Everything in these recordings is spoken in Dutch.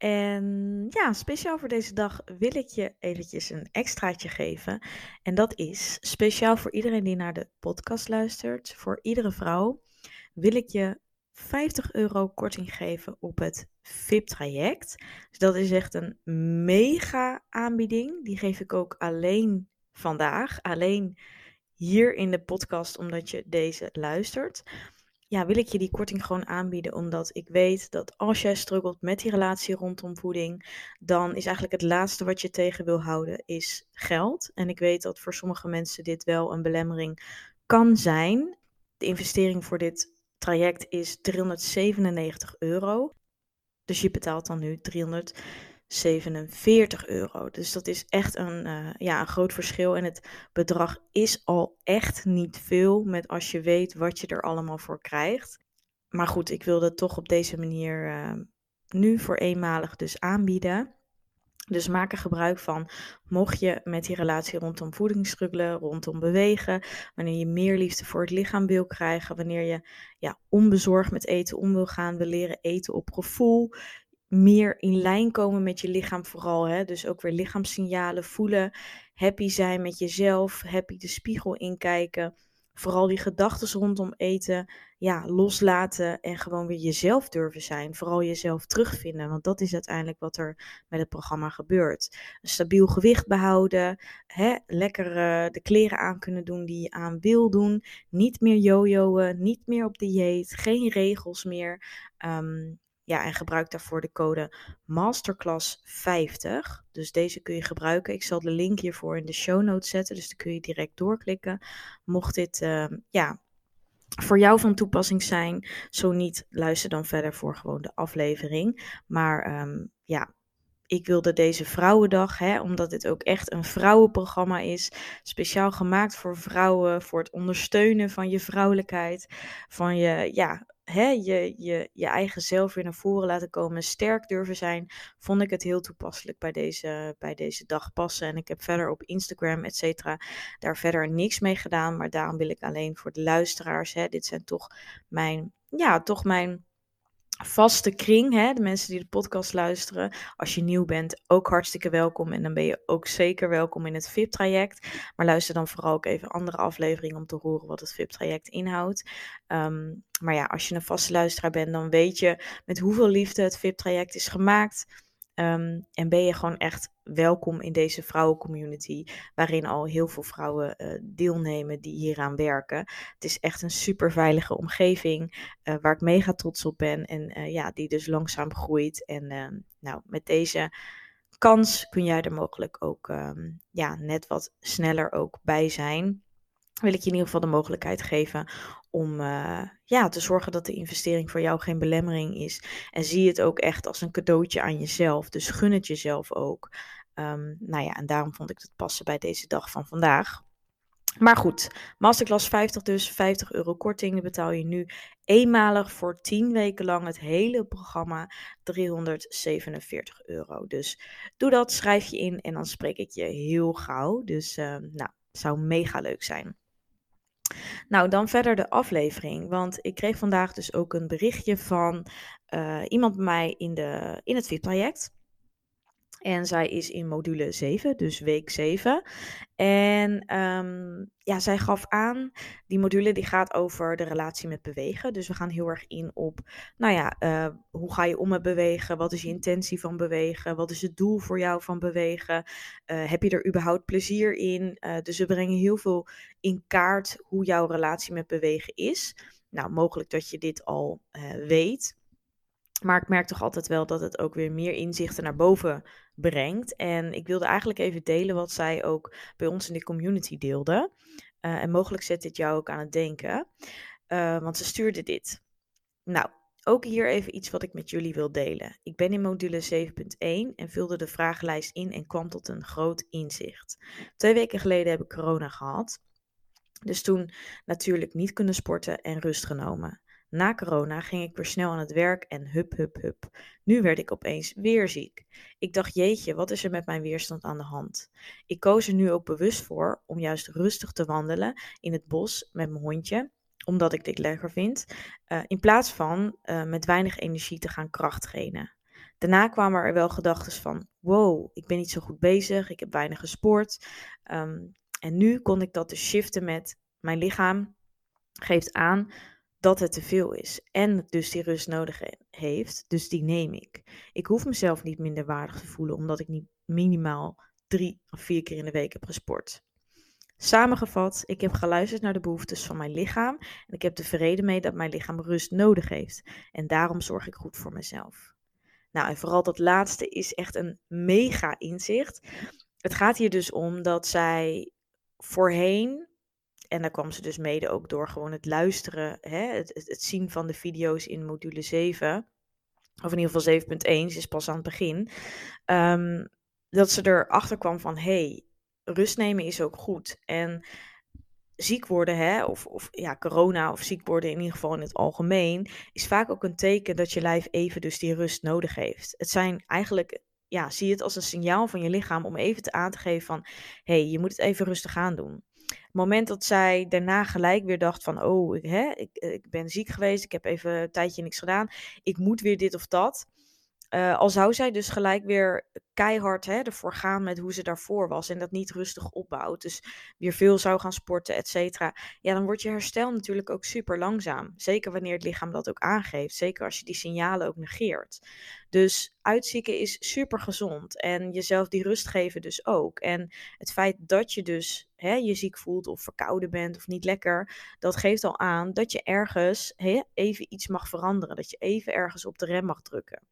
En ja, speciaal voor deze dag wil ik je eventjes een extraatje geven. En dat is speciaal voor iedereen die naar de podcast luistert. Voor iedere vrouw wil ik je 50 euro korting geven op het VIP-traject. Dus dat is echt een mega aanbieding. Die geef ik ook alleen vandaag. Alleen hier in de podcast, omdat je deze luistert ja, wil ik je die korting gewoon aanbieden. Omdat ik weet dat als jij struggelt met die relatie rondom voeding, dan is eigenlijk het laatste wat je tegen wil houden, is geld. En ik weet dat voor sommige mensen dit wel een belemmering kan zijn. De investering voor dit traject is 397 euro. Dus je betaalt dan nu 300 47 euro. Dus dat is echt een, uh, ja, een groot verschil. En het bedrag is al echt niet veel met als je weet wat je er allemaal voor krijgt. Maar goed, ik wilde het toch op deze manier uh, nu voor eenmalig dus aanbieden. Dus maak er gebruik van, mocht je met die relatie rondom voeding struggelen, rondom bewegen, wanneer je meer liefde voor het lichaam wil krijgen, wanneer je ja, onbezorgd met eten om wil gaan, wil leren eten op gevoel, meer in lijn komen met je lichaam vooral. Hè? Dus ook weer lichaamssignalen voelen. Happy zijn met jezelf. Happy de spiegel inkijken. Vooral die gedachten rondom eten. Ja, loslaten en gewoon weer jezelf durven zijn. Vooral jezelf terugvinden. Want dat is uiteindelijk wat er met het programma gebeurt. Een stabiel gewicht behouden. Hè? Lekker uh, de kleren aan kunnen doen die je aan wil doen. Niet meer jojoen. Niet meer op dieet. Geen regels meer. Um, ja, en gebruik daarvoor de code Masterclass50. Dus deze kun je gebruiken. Ik zal de link hiervoor in de show notes zetten. Dus dan kun je direct doorklikken. Mocht dit uh, ja, voor jou van toepassing zijn. Zo niet, luister dan verder voor gewoon de aflevering. Maar um, ja, ik wilde deze Vrouwendag, hè, omdat dit ook echt een vrouwenprogramma is, speciaal gemaakt voor vrouwen, voor het ondersteunen van je vrouwelijkheid, van je, ja, hè, je, je, je eigen zelf weer naar voren laten komen, sterk durven zijn, vond ik het heel toepasselijk bij deze, bij deze dag passen. En ik heb verder op Instagram, et cetera, daar verder niks mee gedaan, maar daarom wil ik alleen voor de luisteraars, hè, dit zijn toch mijn, ja, toch mijn vaste kring, hè, de mensen die de podcast luisteren. Als je nieuw bent, ook hartstikke welkom. En dan ben je ook zeker welkom in het VIP-traject. Maar luister dan vooral ook even andere afleveringen om te horen wat het VIP-traject inhoudt. Um, maar ja, als je een vaste luisteraar bent, dan weet je met hoeveel liefde het VIP-traject is gemaakt. Um, en ben je gewoon echt welkom in deze vrouwencommunity, waarin al heel veel vrouwen uh, deelnemen die hieraan werken. Het is echt een super veilige omgeving uh, waar ik mega trots op ben en uh, ja, die dus langzaam groeit. En ehm, nou, met deze kans kun jij er mogelijk ook um, ja, net wat sneller ook bij zijn wil ik je in ieder geval de mogelijkheid geven om uh, ja, te zorgen dat de investering voor jou geen belemmering is. En zie het ook echt als een cadeautje aan jezelf. Dus gun het jezelf ook. Um, nou ja, en daarom vond ik het passen bij deze dag van vandaag. Maar goed, Masterclass 50 dus, 50 euro korting. betaal je nu eenmalig voor 10 weken lang het hele programma 347 euro. Dus doe dat, schrijf je in en dan spreek ik je heel gauw. Dus uh, nou, zou mega leuk zijn. Nou, dan verder de aflevering. Want ik kreeg vandaag dus ook een berichtje van uh, iemand bij mij in, de, in het VIP-traject. En zij is in module 7, dus week 7. En ehm, ja, zij gaf aan, die module die gaat over de relatie met bewegen. Dus we gaan heel erg in op, nou ja, uh, hoe ga je om met bewegen? Wat is je intentie van bewegen? Wat is het doel voor jou van bewegen? Uh, heb je er überhaupt plezier in? Uh, dus we brengen heel veel in kaart hoe jouw relatie met bewegen is. Nou, mogelijk dat je dit al weet. Maar ik merk toch altijd wel dat het ook weer meer inzichten naar boven brengt. En ik wilde eigenlijk even delen wat zij ook bij ons in de community deelde. Uh, en mogelijk zet dit jou ook aan het denken. Uh, want ze stuurde dit. Nou, ook hier even iets wat ik met jullie wil delen. Ik ben in module 7.1 en vulde de vragenlijst in en kwam tot een groot inzicht. Twee weken geleden heb ik corona gehad. Dus toen natuurlijk niet kunnen sporten en rust genomen. Na corona ging ik weer snel aan het werk en hup, hup, hup. Nu werd ik opeens weer ziek. Ik dacht, jeetje, wat is er met mijn weerstand aan de hand? Ik koos er nu ook bewust voor om juist rustig te wandelen in het bos met mijn hondje, omdat ik dit lekker vind, uh, in plaats van uh, met weinig energie te gaan kracht trainen. Daarna kwamen er wel gedachten van, wow, ik ben niet zo goed bezig, ik heb weinig gesport. Um, en nu kon ik dat dus shiften met mijn lichaam geeft aan dat het te veel is en dus die rust nodig heeft. Dus die neem ik. Ik hoef mezelf niet minder waardig te voelen omdat ik niet minimaal drie of vier keer in de week heb gesport. Samengevat, ik heb geluisterd naar de behoeftes van mijn lichaam en ik heb de vrede mee dat mijn lichaam rust nodig heeft. En daarom zorg ik goed voor mezelf. Nou, en vooral dat laatste is echt een mega inzicht. Het gaat hier dus om dat zij voorheen en daar kwam ze dus mede ook door gewoon het luisteren, hè, het, het, zien van de video's in module 7. Of in ieder geval 7.1, ze is pas aan het begin. Um, dat ze erachter kwam van, hey, rust nemen is ook goed. En ziek worden, hè, of, of ja, corona of ziek worden in ieder geval in het algemeen, is vaak ook een teken dat je lijf even dus die rust nodig heeft. Het zijn eigenlijk, ja, zie het als een signaal van je lichaam om even te aan te geven van, hey, je moet het even rustig aan doen. Het moment dat zij daarna gelijk weer dacht van, oh, hè, ik, ik ben ziek geweest, ik heb even een tijdje niks gedaan, ik moet weer dit of dat. Uh, al zou zij dus gelijk weer keihard hè, ervoor gaan met hoe ze daarvoor was en dat niet rustig opbouwt. Dus weer veel zou gaan sporten, et cetera. Ja, dan wordt je herstel natuurlijk ook super langzaam. Zeker wanneer het lichaam dat ook aangeeft. Zeker als je die signalen ook negeert. Dus uitzieken is super gezond. En jezelf die rust geven dus ook. En het feit dat je dus hè, je ziek voelt of verkouden bent of niet lekker, dat geeft al aan dat je ergens hè, even iets mag veranderen. Dat je even ergens op de rem mag drukken.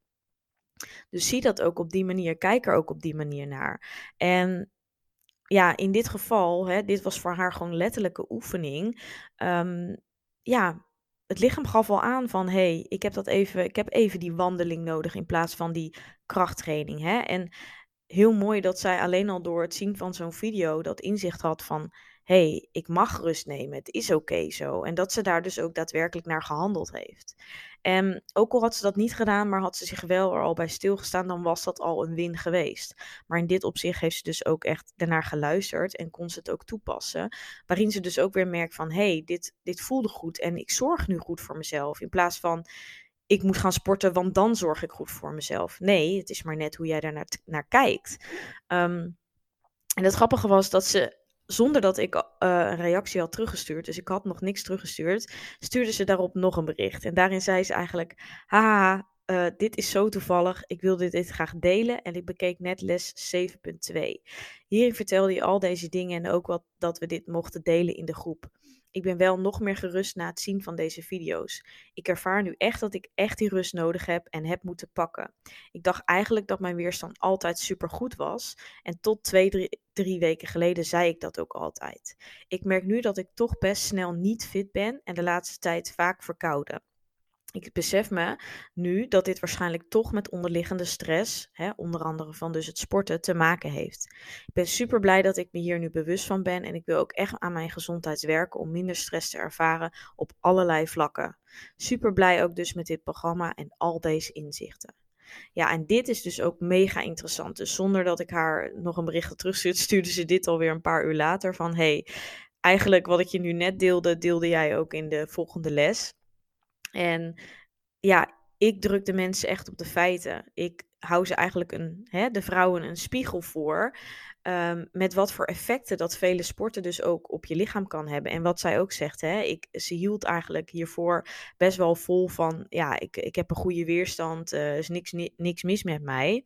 Dus zie dat ook op die manier, kijk er ook op die manier naar. En ja, in dit geval, hè, dit was voor haar gewoon letterlijke oefening. Um, ja, het lichaam gaf al aan van, hé, hey, ik heb dat even, ik heb even die wandeling nodig in plaats van die krachttraining. Hè? En heel mooi dat zij alleen al door het zien van zo'n video dat inzicht had van, hé, hey, ik mag rust nemen, het is oké zo. En dat ze daar dus ook daadwerkelijk naar gehandeld heeft. En ook al had ze dat niet gedaan, maar had ze zich wel er al bij stilgestaan, dan was dat al een win geweest. Maar in dit opzicht heeft ze dus ook echt daarnaar geluisterd en kon ze het ook toepassen. Waarin ze dus ook weer merkt van, hé, hey, dit, dit voelde goed en ik zorg nu goed voor mezelf. In plaats van, ik moet gaan sporten, want dan zorg ik goed voor mezelf. Nee, het is maar net hoe jij daar naar, naar kijkt. Um, en het grappige was dat ze zonder dat ik uh, een reactie had teruggestuurd, dus ik had nog niks teruggestuurd, stuurde ze daarop nog een bericht. En daarin zei ze eigenlijk: Haha, uh, dit is zo toevallig, ik wilde dit graag delen en ik bekeek net les 7.2. Hierin vertelde je al deze dingen en ook wat, dat we dit mochten delen in de groep. Ik ben wel nog meer gerust na het zien van deze video's. Ik ervaar nu echt dat ik echt die rust nodig heb en heb moeten pakken. Ik dacht eigenlijk dat mijn weerstand altijd super goed was. En tot twee, drie, drie weken geleden zei ik dat ook altijd. Ik merk nu dat ik toch best snel niet fit ben en de laatste tijd vaak verkouden ik besef me nu dat dit waarschijnlijk toch met onderliggende stress, hè, onder andere van dus het sporten, te maken heeft. Ik ben super blij dat ik me hier nu bewust van ben en ik wil ook echt aan mijn gezondheid werken om minder stress te ervaren op allerlei vlakken. Super blij ook dus met dit programma en al deze inzichten. Ja, en dit is dus ook mega interessant. Dus zonder dat ik haar nog een bericht terugstuurde, stuurde ze dit alweer een paar uur later van hey, eigenlijk wat ik je nu net deelde, deelde jij ook in de volgende les. En ja, ik druk de mensen echt op de feiten. Ik hou ze eigenlijk een, hè, de vrouwen een spiegel voor. Ehm, met wat voor effecten dat vele sporten dus ook op je lichaam kan hebben. En wat zij ook zegt, hè, ik, ze hield eigenlijk hiervoor best wel vol van, ja, ik, ik heb een goede weerstand, er uh, is niks, niks mis met mij.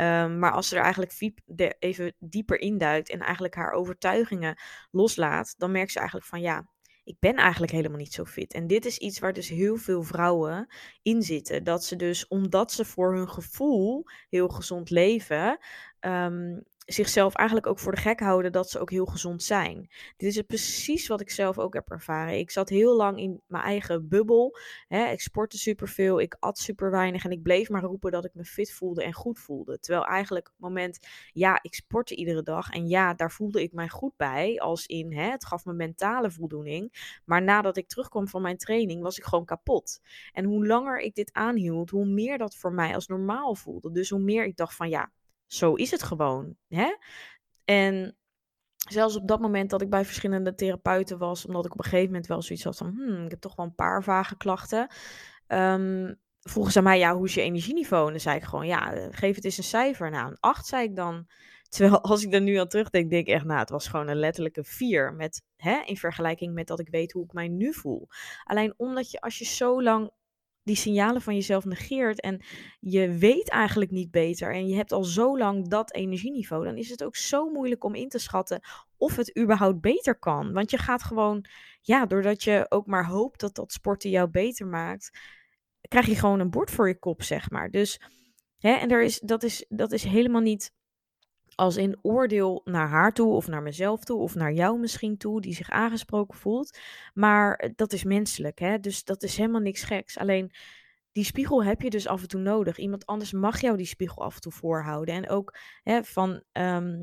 Um, maar als ze er eigenlijk even dieper induikt en eigenlijk haar overtuigingen loslaat, dan merkt ze eigenlijk van ja, ik ben eigenlijk helemaal niet zo fit. En dit is iets waar dus heel veel vrouwen in zitten. Dat ze dus, omdat ze voor hun gevoel heel gezond leven, um, zichzelf eigenlijk ook voor de gek houden dat ze ook heel gezond zijn. Dit is precies wat ik zelf ook heb ervaren. Ik zat heel lang in mijn eigen bubbel. Hè. Ik sportte superveel, ik at super weinig en ik bleef maar roepen dat ik me fit voelde en goed voelde. Terwijl eigenlijk het moment, ja, ik sportte iedere dag en ja, daar voelde ik mij goed bij. Als in, hè, het gaf me mentale voldoening. Maar nadat ik terugkwam van mijn training, was ik gewoon kapot. En hoe langer ik dit aanhield, hoe meer dat voor mij als normaal voelde. Dus hoe meer ik dacht van ja, zo is het gewoon. Hè? En zelfs op dat moment dat ik bij verschillende therapeuten was, omdat ik op een gegeven moment wel zoiets had van, hmm, ik heb toch wel een paar vage klachten. Um, vroegen ze mij, ja, hoe is je energieniveau? En dan zei ik gewoon, ja, eh, geef het eens een cijfer. Nou, een 8 zei ik dan. Terwijl als ik er nu aan terugdenk, denk ik echt, nou, het was gewoon een letterlijke 4. Met, hè, in vergelijking met dat ik weet hoe ik mij nu voel. Alleen omdat je, als je zo lang die signalen van jezelf negeert en je weet eigenlijk niet beter en je hebt al zo lang dat energieniveau, dan is het ook zo moeilijk om in te schatten of het überhaupt beter kan. Want je gaat gewoon, ja, doordat je ook maar hoopt dat dat sporten jou beter maakt, krijg je gewoon een bord voor je kop, zeg maar. Dus, hè, en er is, dat, is, dat is helemaal niet als in oordeel naar haar toe of naar mezelf toe of naar jou misschien toe, die zich aangesproken voelt. Maar eh, dat is menselijk, hè? dus dat is helemaal niks geks. Alleen die spiegel heb je dus af en toe nodig. Iemand anders mag jou die spiegel af en toe voorhouden. En ook hè, van ehm,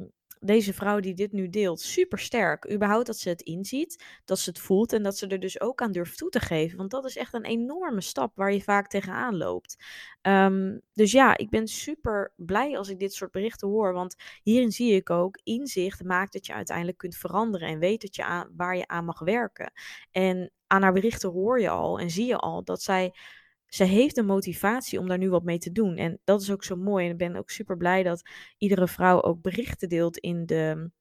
deze vrouw die dit nu deelt, super sterk. Überhaupt dat ze het inziet, dat ze het voelt en dat ze er dus ook aan durft toe te geven. Want dat is echt een enorme stap waar je vaak tegenaan loopt. Ehm, dus ja, ik ben super blij als ik dit soort berichten hoor. Want hierin zie ik ook, inzicht maakt dat je uiteindelijk kunt veranderen en weet dat je aan, waar je aan mag werken. En aan haar berichten hoor je al en zie je al dat zij ze heeft de motivatie om daar nu wat mee te doen. En dat is ook zo mooi. En ik ben ook super blij dat iedere vrouw ook berichten deelt in de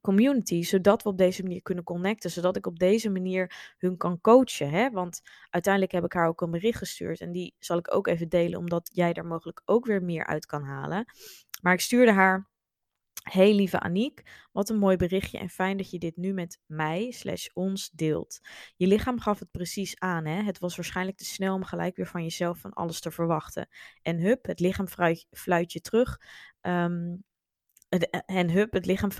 community, zodat we op deze manier kunnen connecten, zodat ik op deze manier hun kan coachen. Hè? Want uiteindelijk heb ik haar ook een bericht gestuurd en die zal ik ook even delen, omdat jij daar mogelijk ook weer meer uit kan halen. Maar ik stuurde haar Hey lieve Aniek, wat een mooi berichtje en fijn dat je dit nu met mij slash ons deelt. Je lichaam gaf het precies aan, hè? Het was waarschijnlijk te snel om gelijk weer van jezelf van alles te verwachten. En hup, het lichaam fluit je terug. Ehm, en hup, het lichaam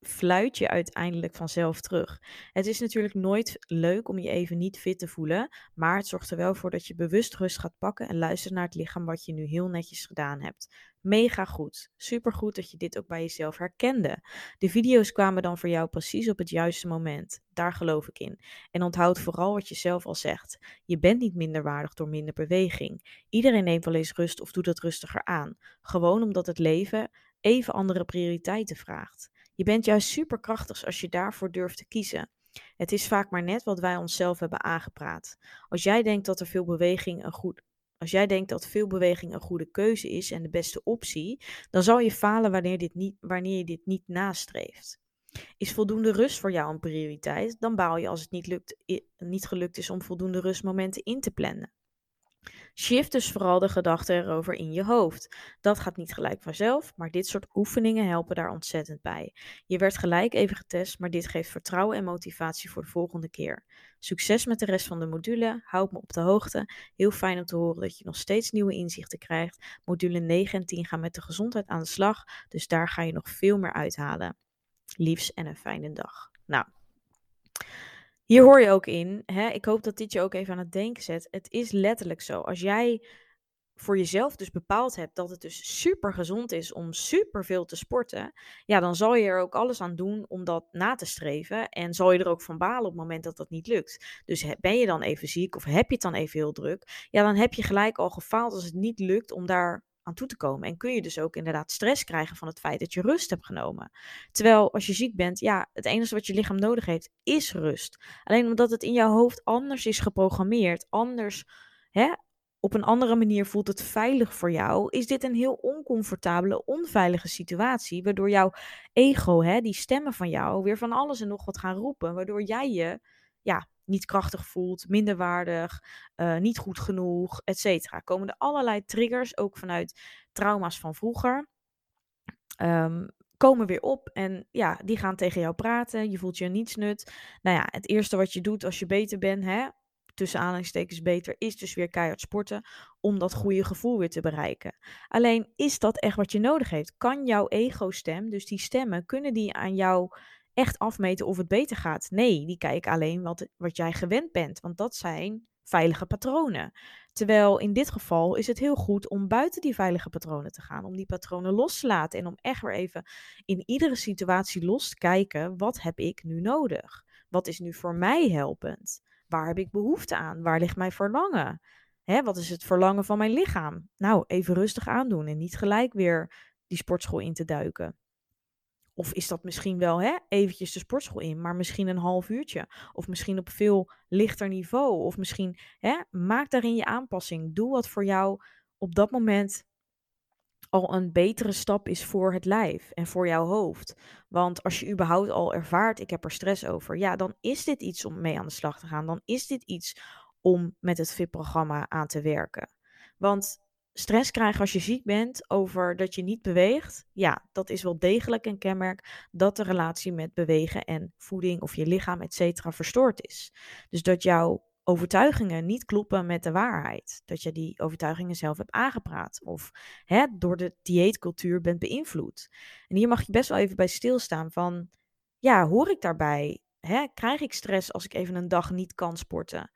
fluit je uiteindelijk vanzelf terug. Het is natuurlijk nooit leuk om je even niet fit te voelen, maar het zorgt er wel voor dat je bewust rust gaat pakken en luistert naar het lichaam wat je nu heel netjes gedaan hebt. Mega goed. Super goed dat je dit ook bij jezelf herkende. De video's kwamen dan voor jou precies op het juiste moment. Daar geloof ik in. En onthoud vooral wat je zelf al zegt. Je bent niet minder waardig door minder beweging. Iedereen neemt wel eens rust of doet het rustiger aan. Gewoon omdat het leven even andere prioriteiten vraagt. Je bent juist superkrachtig als je daarvoor durft te kiezen. Het is vaak maar net wat wij onszelf hebben aangepraat. Als jij denkt dat er veel beweging een goed als jij denkt dat veel beweging een goede keuze is en de beste optie, dan zal je falen wanneer, dit niet, wanneer je dit niet nastreeft. Is voldoende rust voor jou een prioriteit, dan baal je als het niet, lukt, niet gelukt is om voldoende rustmomenten in te plannen. Shift dus vooral de gedachten erover in je hoofd. Dat gaat niet gelijk vanzelf, maar dit soort oefeningen helpen daar ontzettend bij. Je werd gelijk even getest, maar dit geeft vertrouwen en motivatie voor de volgende keer. Succes met de rest van de module. Houd me op de hoogte. Heel fijn om te horen dat je nog steeds nieuwe inzichten krijgt. Module 9 en 10 gaan met de gezondheid aan de slag, dus daar ga je nog veel meer uithalen. Liefs en een fijne dag. Nou. Hier hoor je ook in, hè, ik hoop dat dit je ook even aan het denken zet. Het is letterlijk zo. Als jij voor jezelf dus bepaald hebt dat het dus super gezond is om super veel te sporten, ja, dan zal je er ook alles aan doen om dat na te streven. En zal je er ook van balen op het moment dat dat niet lukt. Dus ben je dan even ziek of heb je het dan even heel druk, ja, dan heb je gelijk al gefaald als het niet lukt om daar aan toe te komen. En kun je dus ook inderdaad stress krijgen van het feit dat je rust hebt genomen. Terwijl als je ziek bent, ja, het enige wat je lichaam nodig heeft is rust. Alleen omdat het in jouw hoofd anders is geprogrammeerd, anders hè, op een andere manier voelt het veilig voor jou, is dit een heel oncomfortabele, onveilige situatie, waardoor jouw ego, hè, die stemmen van jou, weer van alles en nog wat gaan roepen, waardoor jij je ja, niet krachtig voelt, minder waardig, uh, niet goed genoeg, et cetera. Komen er allerlei triggers, ook vanuit trauma's van vroeger, um, komen weer op en ja, die gaan tegen jou praten. Je voelt je niets nut. Nou ja, het eerste wat je doet als je beter bent, hè, tussen aanhalingstekens beter, is dus weer keihard sporten om dat goede gevoel weer te bereiken. Alleen is dat echt wat je nodig heeft? Kan jouw ego-stem, dus die stemmen, kunnen die aan jou echt afmeten of het beter gaat? Nee, die kijken alleen wat, wat jij gewend bent, want dat zijn veilige patronen. Terwijl in dit geval is het heel goed om buiten die veilige patronen te gaan, om die patronen los te laten en om echt weer even in iedere situatie los te kijken, wat heb ik nu nodig? Wat is nu voor mij helpend? Waar heb ik behoefte aan? Waar ligt mijn verlangen? Hè, wat is het verlangen van mijn lichaam? Nou, even rustig aandoen en niet gelijk weer die sportschool in te duiken. Of is dat misschien wel hè, eventjes de sportschool in, maar misschien een half uurtje. Of misschien op veel lichter niveau. Of misschien hè, maak daarin je aanpassing. Doe wat voor jou op dat moment al een betere stap is voor het lijf en voor jouw hoofd. Want als je überhaupt al ervaart, ik heb er stress over, ja, dan is dit iets om mee aan de slag te gaan. Dan is dit iets om met het VIP-programma aan te werken. Want stress krijgen als je ziek bent over dat je niet beweegt, ja, dat is wel degelijk een kenmerk dat de relatie met bewegen en voeding of je lichaam, et cetera, verstoord is. Dus dat jouw overtuigingen niet kloppen met de waarheid. Dat je die overtuigingen zelf hebt aangepraat of hè, door de dieetcultuur bent beïnvloed. En hier mag je best wel even bij stilstaan van, ja, hoor ik daarbij? Hè, krijg ik stress als ik even een dag niet kan sporten?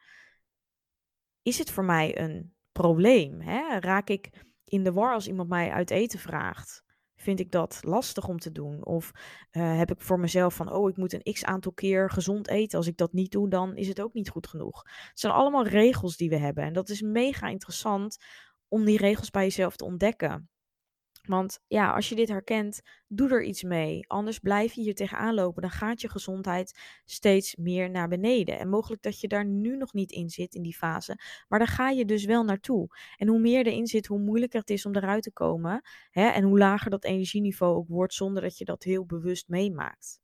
Is het voor mij een probleem? Hè? Raak ik in de war als iemand mij uit eten vraagt? Vind ik dat lastig om te doen? Of uh, heb ik voor mezelf van, oh, ik moet een x aantal keer gezond eten. Als ik dat niet doe, dan is het ook niet goed genoeg. Het zijn allemaal regels die we hebben. En dat is mega interessant om die regels bij jezelf te ontdekken. Want ja, als je dit herkent, doe er iets mee. Anders blijf je hier tegenaan lopen. Dan gaat je gezondheid steeds meer naar beneden. En mogelijk dat je daar nu nog niet in zit, in die fase. Maar daar ga je dus wel naartoe. En hoe meer erin zit, hoe moeilijker het is om eruit te komen. Hè? En hoe lager dat energieniveau ook wordt, zonder dat je dat heel bewust meemaakt.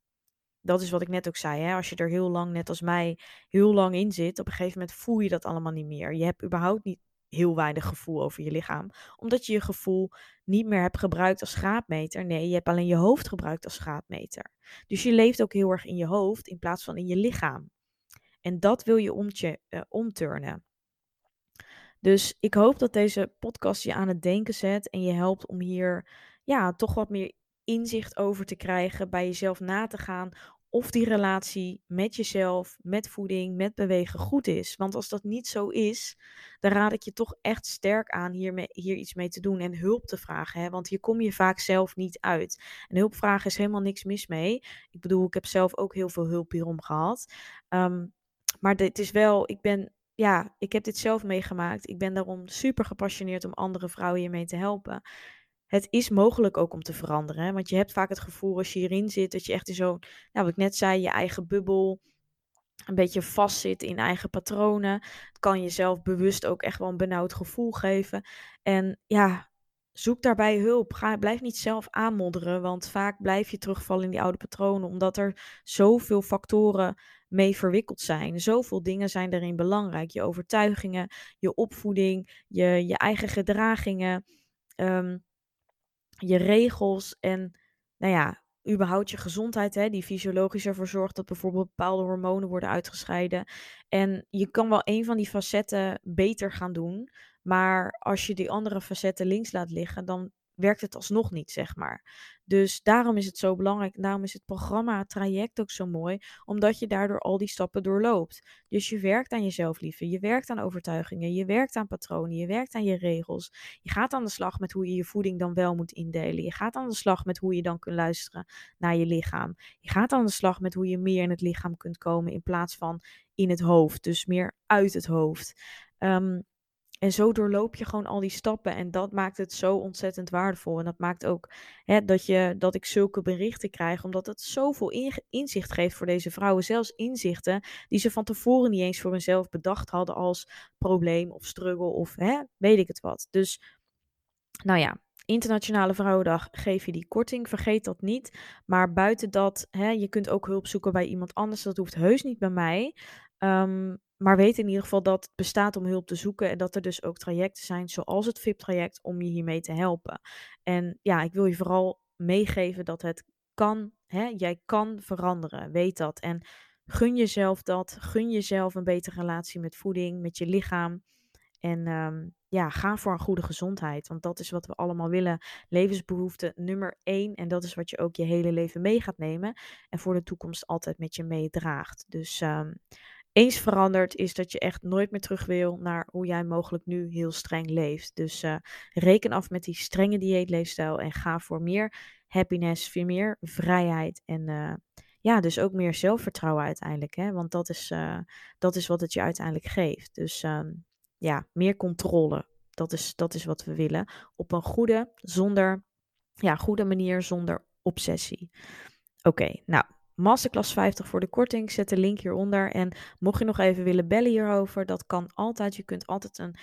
Dat is wat ik net ook zei. Hè? Als je er heel lang, net als mij, heel lang in zit, op een gegeven moment voel je dat allemaal niet meer. Je hebt überhaupt niet heel weinig gevoel over je lichaam. Omdat je je gevoel niet meer hebt gebruikt als graadmeter. Nee, je hebt alleen je hoofd gebruikt als graadmeter. Dus je leeft ook heel erg in je hoofd in plaats van in je lichaam. En dat wil je omtje, uh, omturnen. Dus ik hoop dat deze podcast je aan het denken zet en je helpt om hier ja, toch wat meer inzicht over te krijgen, bij jezelf na te gaan of die relatie met jezelf, met voeding, met bewegen goed is. Want als dat niet zo is, dan raad ik je toch echt sterk aan hier, hier iets mee te doen en hulp te vragen. Hè? Want hier kom je vaak zelf niet uit. En hulp vragen is helemaal niks mis mee. Ik bedoel, ik heb zelf ook heel veel hulp hierom gehad. Um, maar dit is wel, ik ben ja, ik heb dit zelf meegemaakt. Ik ben daarom super gepassioneerd om andere vrouwen hiermee te helpen het is mogelijk ook om te veranderen. Want je hebt vaak het gevoel als je hierin zit, dat je echt in zo'n, nou, wat ik net zei, je eigen bubbel een beetje vastzit in eigen patronen. Het kan jezelf bewust ook echt wel een benauwd gevoel geven. En ja, zoek daarbij hulp. Ga, blijf niet zelf aanmodderen, want vaak blijf je terugvallen in die oude patronen, omdat er zoveel factoren mee verwikkeld zijn. Zoveel dingen zijn daarin belangrijk. Je overtuigingen, je opvoeding, je, je eigen gedragingen. Um, je regels en, nou ja, überhaupt je gezondheid, hè, die fysiologisch ervoor zorgt dat bijvoorbeeld bepaalde hormonen worden uitgescheiden. En je kan wel een van die facetten beter gaan doen, maar als je die andere facetten links laat liggen, dan werkt het alsnog niet, zeg maar. Dus daarom is het zo belangrijk. Daarom is het programma, traject ook zo mooi, omdat je daardoor al die stappen doorloopt. Dus je werkt aan jezelf liefde, je werkt aan overtuigingen, je werkt aan patronen, je werkt aan je regels. Je gaat aan de slag met hoe je je voeding dan wel moet indelen. Je gaat aan de slag met hoe je dan kunt luisteren naar je lichaam. Je gaat aan de slag met hoe je meer in het lichaam kunt komen in plaats van in het hoofd. Dus meer uit het hoofd. Um, en zo doorloop je gewoon al die stappen. En dat maakt het zo ontzettend waardevol. En dat maakt ook hè, dat, je, dat ik zulke berichten krijg. Omdat het zoveel inzicht geeft voor deze vrouwen. Zelfs inzichten die ze van tevoren niet eens voor hunzelf bedacht hadden als probleem of struggle of hè, weet ik het wat. Dus nou ja, Internationale Vrouwendag geef je die korting. Vergeet dat niet. Maar buiten dat, hè, je kunt ook hulp zoeken bij iemand anders. Dat hoeft heus niet bij mij. Um, maar weet in ieder geval dat het bestaat om hulp te zoeken en dat er dus ook trajecten zijn, zoals het VIP-traject, om je hiermee te helpen. En ja, ik wil je vooral meegeven dat het kan, hè? jij kan veranderen, weet dat. En gun jezelf dat, gun jezelf een betere relatie met voeding, met je lichaam. En um, ja, ga voor een goede gezondheid, want dat is wat we allemaal willen. Levensbehoefte nummer één en dat is wat je ook je hele leven mee gaat nemen en voor de toekomst altijd met je meedraagt. Dus um, eens veranderd is dat je echt nooit meer terug wil naar hoe jij mogelijk nu heel streng leeft. Dus uh, reken af met die strenge dieetleefstijl en ga voor meer happiness, voor meer vrijheid en uh, ja, dus ook meer zelfvertrouwen uiteindelijk. Hè? Want dat is, uh, dat is wat het je uiteindelijk geeft. Dus um, ja, meer controle. Dat is, dat is wat we willen. Op een goede, zonder, ja, goede manier, zonder obsessie. Oké, nou, Masterclass 50 voor de korting. Zet de link hieronder. En mocht je nog even willen bellen hierover, dat kan altijd. Je kunt altijd een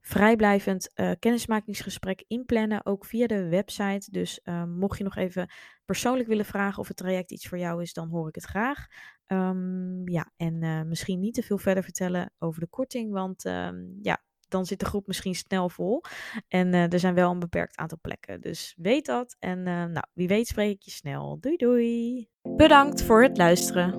vrijblijvend uh, kennismakingsgesprek inplannen, ook via de website. Dus uh, mocht je nog even persoonlijk willen vragen of het traject iets voor jou is, dan hoor ik het graag. Um, ja, en uh, misschien niet te veel verder vertellen over de korting, want um, ja, dan zit de groep misschien snel vol. En uh, er zijn wel een beperkt aantal plekken. Dus weet dat. En uh, nou, wie weet spreek ik je snel. Doei doei. Bedankt voor het luisteren.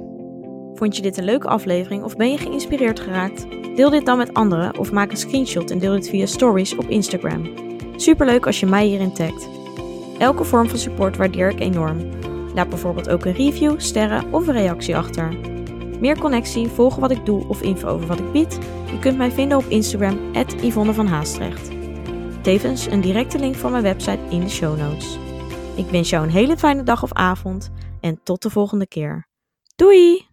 Vond je dit een leuke aflevering of ben je geïnspireerd geraakt? Deel dit dan met anderen of maak een screenshot en deel dit via stories op Instagram. Superleuk als je mij hierin tagt. Elke vorm van support waardeer ik enorm. Laat bijvoorbeeld ook een review, sterren of een reactie achter. Meer connectie, volgen wat ik doe of info over wat ik bied? Je kunt mij vinden op Instagram, Yvonne van Haastrecht. Tevens een directe link van mijn website in de show notes. Ik wens jou een hele fijne dag of avond en tot de volgende keer. Doei!